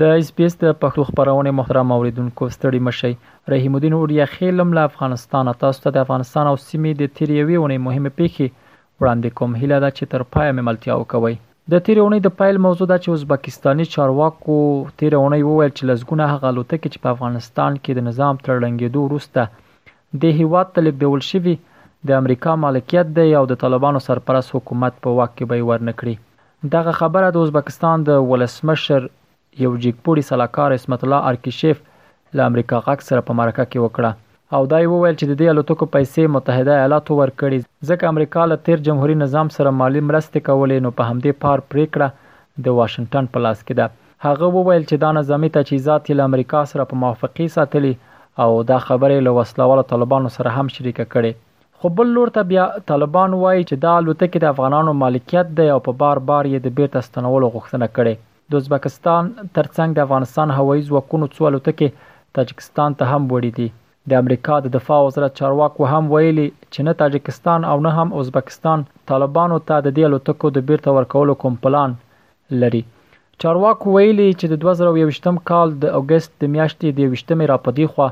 د اس بي اس د پښتو خپرونې محترم اوریدونکو ستړي مشئ رحیم الدین اوریا خیلم له افغانستان تاسو ته د افغانستان او سیمې د تیر یوې اونۍ مهمې پیښې وړاندې کوم هیله ده چې تر پایه مې ملتیا وکوئ د تیرې اونۍ د پیل موضوع دا چې ازبکستاني چارواکو تیرې اونۍ وویل چې لسګونه هغه الوتکې چې په افغانستان کې د نظام تر ړنګیدو وروسته دې هیواد ته لیږدول شوي د امریکا مالکیت دی او د طالبانو سرپرست حکومت په واک کې به یې ورنکړي دغه خبره د ازبکستان د ولسمشر یو جیګپوړي سلاکار عصمت الله ارکیشیف له امریکا غږ سره په مرکه کې وکړه او دا یې وویل چې د دې الوتکو پیسې متحده ایالاتو ورکړي ځکه امریکا له تېر جمهوري نظام سره مالي مرستې کولې نو په همدې پار پرېکړه د واشنګټن په لاس کې ده. هغه وویل چې دا نظامي تجهیزات یې له امریکا سره په موافقې ساتلي او دا خبره یې له وسلهوالو طالبانو سره هم شریکه کړې. خو بل لور ته بیا طالبان وايي چې دا الوتکې د افغانانو مالکیت دی او په بار بار یې د بیرته ستنولو غوښتنه کړې. د ازبکستان ترڅنګ د افغانستان هوایي ځواکونو څو الوتکې تاجکستان ته هم وړي دي. د امریکا د دفاع وزارت چارواکو هم ویلي چې نه تاجکستان او نه هم ازبکستان طالبانو ته د دې الوتکو د بیرته ورکولو کوم پلان لري. چارواکو ویلي چې د دوه زره او یوویشتم کال د اګست د میاشتې د یوویشتمې راپدیخوا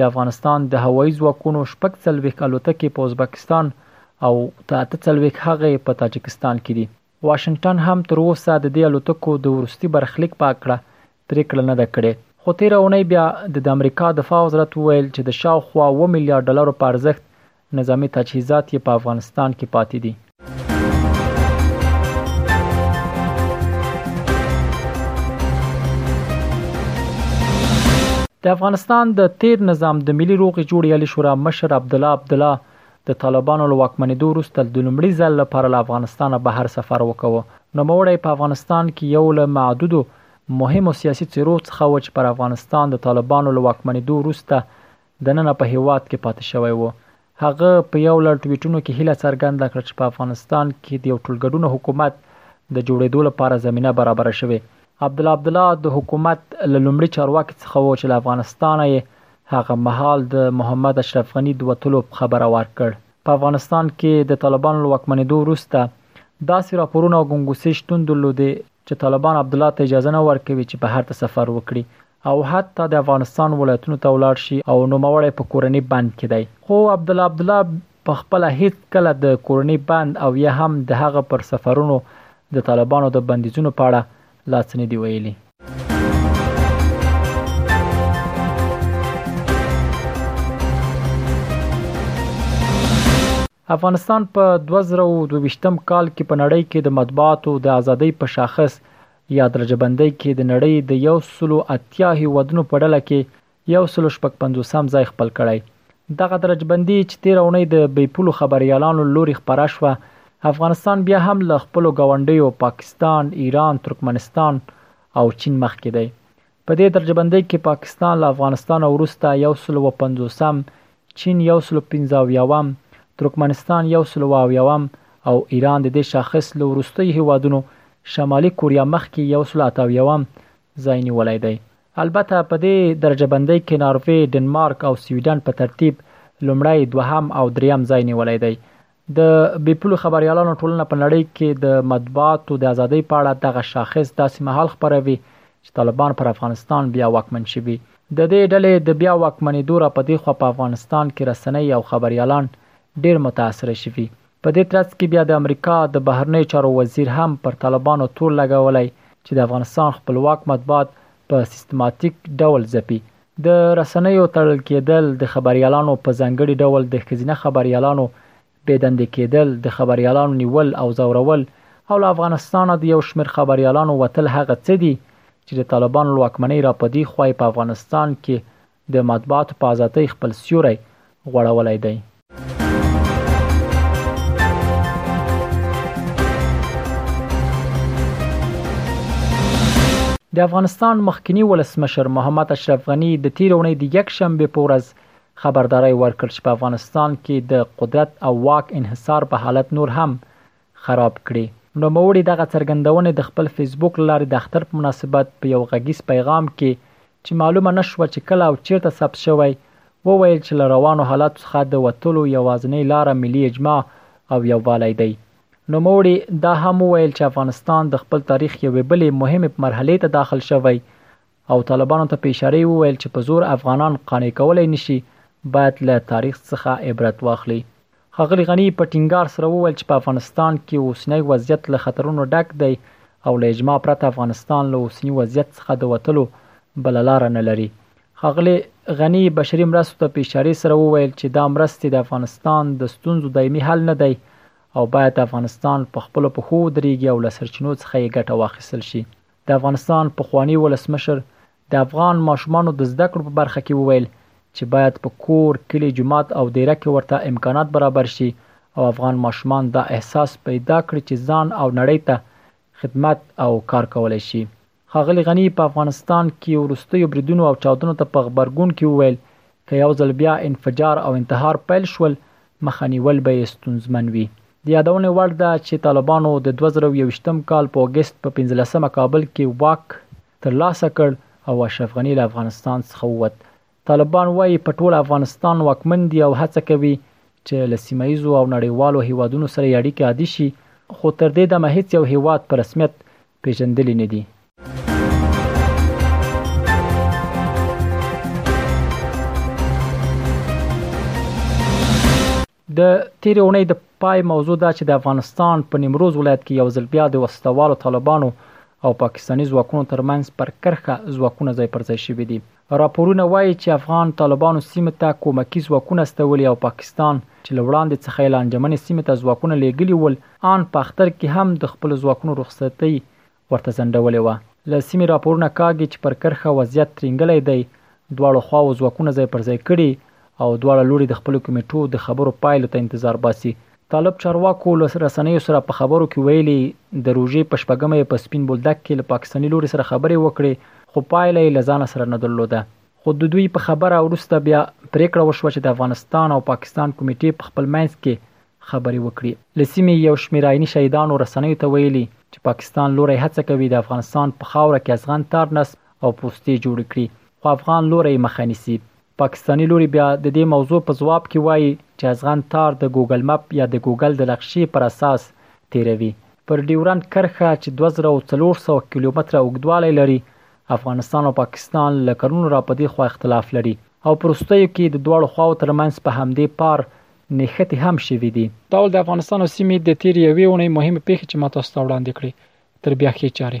د افغانستان د هوایي ځواکونو شپږ څلوېښت الوتکې په ازبکستان او ته اته څلوېښت هغې په تاجکستان کې دي. واشنګټن هم تر اوسه د دې الوتکو د وروستي برخلیک په هکله پریکړه نه ده کړې. خو تیره اونۍ بیا د د امریکا دفاع وزرت وویل چې د شاوخوا اووه میلیارد ډالرو په ارزښت نظامي تجهیزات یې په افغانستان کې پاتې دي. د افغانستان د تیر نظام د ملي روغې جوړې علي شورا مشر عبدالله عبدالله د طالبانو له واکمنېدو وروسته د لومړي ځل لپاره له افغانستانه بهر سفر وکاوه. نوموړی په افغانستان کې یو له معدودو مهمو سیاسي څېرو څخه و چې پر افغانستان د طالبانو له واکمنېدو وروسته دننه په هېواد کې پاتې شوی و. هغه په یو لړ ټویټونو کې هیله څرګنده کړه چې په افغانستان کې د یو ټولګډونه حکومت د جوړېدو لپاره زمینه برابره شوې. عبدالله عبدالله د حکومت له لومړي چارواکي څخه و چې له افغانستانه یې هغه مهال د محمد اشرف غني د وتلو خبر ورکړ. په افغانستان کې د طالبانو له واکمنېدو وروسته داسې راپورونه او ګنګوسې شتون درلودې چې طالبان عبدالله ته اجازه نه ورکوي چې بهر ته سفر وکړي او حتی د افغانستان ولایتونو ته ولاړ شي او نوموړی په کورنی بند کې دی خو عبدالله عبدالله په خپله هیڅ کله د کورنی بند او یا هم د هغه پر سفرونو د طالبانو د بندیزونو په اړه لا څه نه دي ویلي. افغانستان په دوه زره او دوه ویشت کال کې په نړۍ کې د مطبوعاتو د ازادۍ په شاخص یاد درجه بندۍ کې د نړۍ د یو سلو اتیا هیوادونو په ډله کې یو سلو شپږ پنځوسم ځای خپل کړی. دغه درجه بندي چې تېره اونۍ د بې پولو خبریالانو له لوري خپره شوه، افغانستان بیا هم له خپلو ګاونډیو پاکستان، ایران، ترکمنستان او چین مخکې دی. په دې درجه بندۍ کې پاکستان له افغانستانه وروسته یو سلو و پنځوسم، چین یو سلو پنځه اویاوم، ترکمنستان یو سلو و اویاوم او ایران د دې شاخص له وروستیو هېوادونو شمالي کوریا مخکې یو سلو اته اویاوم ځای نیولی دی. البته په دې درجه بندۍ کې ناروې، ډنمارک او سویډن په ترتیب لومړی، دوهم او درېیم ځای نیولی دی. د بې پولو خبریالانو ټولنه په نړۍ کې د مطبوعاتو د ازادۍ په اړه دغه شاخص داسې مهال خپروي چې طالبان پر افغانستان بیا واکمن شوي. د دې ډلې د بیا واکمنېدو را په دې خوا په افغانستان کې رسنۍ او خبریالان ډېر متاثره شوي. په دې ترڅ کې بیا د امریکا د بهرنیو چارو وزیر هم پر طالبانو تور لګولی چې د افغانستان خپلواک مطبوعات په سیستماتیک ډول ځپي د رسنیو تړل کېدل، د خبریالانو په ځانګړي ډول د ښځینه خبریالانو بې دندې کېدل، د خبریالانو نیول او ځورول او له افغانستانه د یو شمېر خبریالانو وتل هغه څه دي چې د طالبانو له واکمنۍ راپدیخوا یې په افغانستان کې د مطبوعاتو په ازادۍ خپل سیوری غوړولی دی. د افغانستان مخکني ولسمشر محمد اشرف غني د تیر اونۍ د یک شنبې په ورځ خبرداری ورکړ چې په افغانستان کې د قدرت او واک انحصار په حالت نور هم خراب کړي. نوموړي دغه څرګندونې د خپل فېسبوک له لارې د اختر په مناسبت په یو غږیز پیغام کې چې معلومه نه شوه چې کله او چېرته ثبت شوی، وویل چې له روانو حالاتو څخه د وتلو یوازنۍ لاره ملي اجماع او یووالی دی. نوموړي دا هم وویل چې افغانستان د خپل تاریخ یوې بلې مهمې مرحلې ته داخل شوی او طالبانو ته په اشاره یې وویل چې په زور افغانان قانع کولای نه شي، باید له تاریخ څخه عبرت واخلي. ښاغلي غني په ټینګار سره وویل چې په افغانستان کې اوسنی وضعیت له خطرونو ډک دی او له اجماع پرته افغانستان له اوسني وضعیت څخه د وتلو بله لاره نه لري. ښاغلي غني بشري مرستو ته په اشارې سره وویل چې دا مرستې د افغانستان د ستونزو دایمي حل نه دی او باید افغانستان په خپلو پښو ودرېږي او له سرچینو څخه یې ګټه واخیستل شي. د افغانستان پخوانی ولسمشر د افغان ماشومانو د زده کړو په برخه کې وویل چې باید په کور، کلي، جومات او دیره کې ورته امکانات برابر شي او افغان ماشومان دا احساس پیدا کړي چې ځان او نړۍ ته خدمت او کار کولی شي. ښاغلي غني په افغانستان کې وروستیو بریدونو او چاودنو ته په غبرګون کې وویل، که یو ځل بیا انفجار او انتحار پیل شول، مخه نیول به یې ستونزمن وي. د یادونې وړ ده چې طالبانو د دوه زره او یوویشتم کال په اګست په پنځلسمه کابل کې واک تر لاسه کړ او اشرف غني له افغانستان څخه ووت. طالبان وايي په ټول افغانستان واکمن دي او هڅه کوي چې له سیمه ییزو او نړیوالو هېوادونو سره یې اړیکې عادي شي، خو تر دې دمه هېڅ یو هېواد په رسمیت پېژندلي نه دي. د تیرې اونۍ د پای موضوع دا چې د افغانستان په نیمروز ولایت کې یو ځل بیا د وسلوالو طالبانو او پاکستاني ځواکونو ترمنځ پر کرښه ځواکونه ځای پر ځای شوي دي راپورونه وايي چې افغان طالبانو سیمې ته کومکي ځواکونه استولي او پاکستان چې له وړاندې څخه یې لانجمنې سیمې ته ځواکونه لېږلي ول، آن په اختر کې هم د خپلو ځواکونو رخصتۍ ورته ځنډولې وه. له سیمې راپورونه کاږي چې پر کرښه وضعیت ترینګلی دی، دواړو خواوو ځواکونه ځای پر ځای کړي او دواړه لوري د خپلو کمېټو د خبرو پایلو ته انتظار باسي طالب چارواکو له رسنیو سره په خبرو کې ویلي، د روژې په شپږمه یې په سپین بولدک کې له پاکستاني لوري سره خبرې وکړې، خو پایله یې له ځانه سره نه درلوده. خو د دوی په خبره وروسته بیا پرېکړه وشوه چې د افغانستان او پاکستان کمېټې په خپل منځ کې خبرې وکړي. له سیمې یو شمېر آییني شهیدانو رسنیو ته ویلي چې پاکستان لوری هڅه کوي د افغانستان په خاوره کې ازغن تار نصب او پوستې جوړې کړي، خو افغان لوری یې مخه نیسي. پاکستاني لوري بیا د دې موضوع په ځواب کې وايي چې ازغن تار د ګوګل مپ یا د ګوګل د نقشې پر اساس تېروي. پر ډیورنډ کرښه چې دوه زره او څلور سوه کیلومتره اوږدوالی لري، افغانستان او پاکستان له کلونو را په دې خوا اختلاف لري او په وروستیو کې د دواړو خواوو ترمنځ په همدې پار نښتې هم شوې دي. دا ول د افغانستان او سیمې د تېرې یوې اوونۍ مهمې پېښې چې ما تاسو ته وړاندې کړې. تر بیا ښې چارې.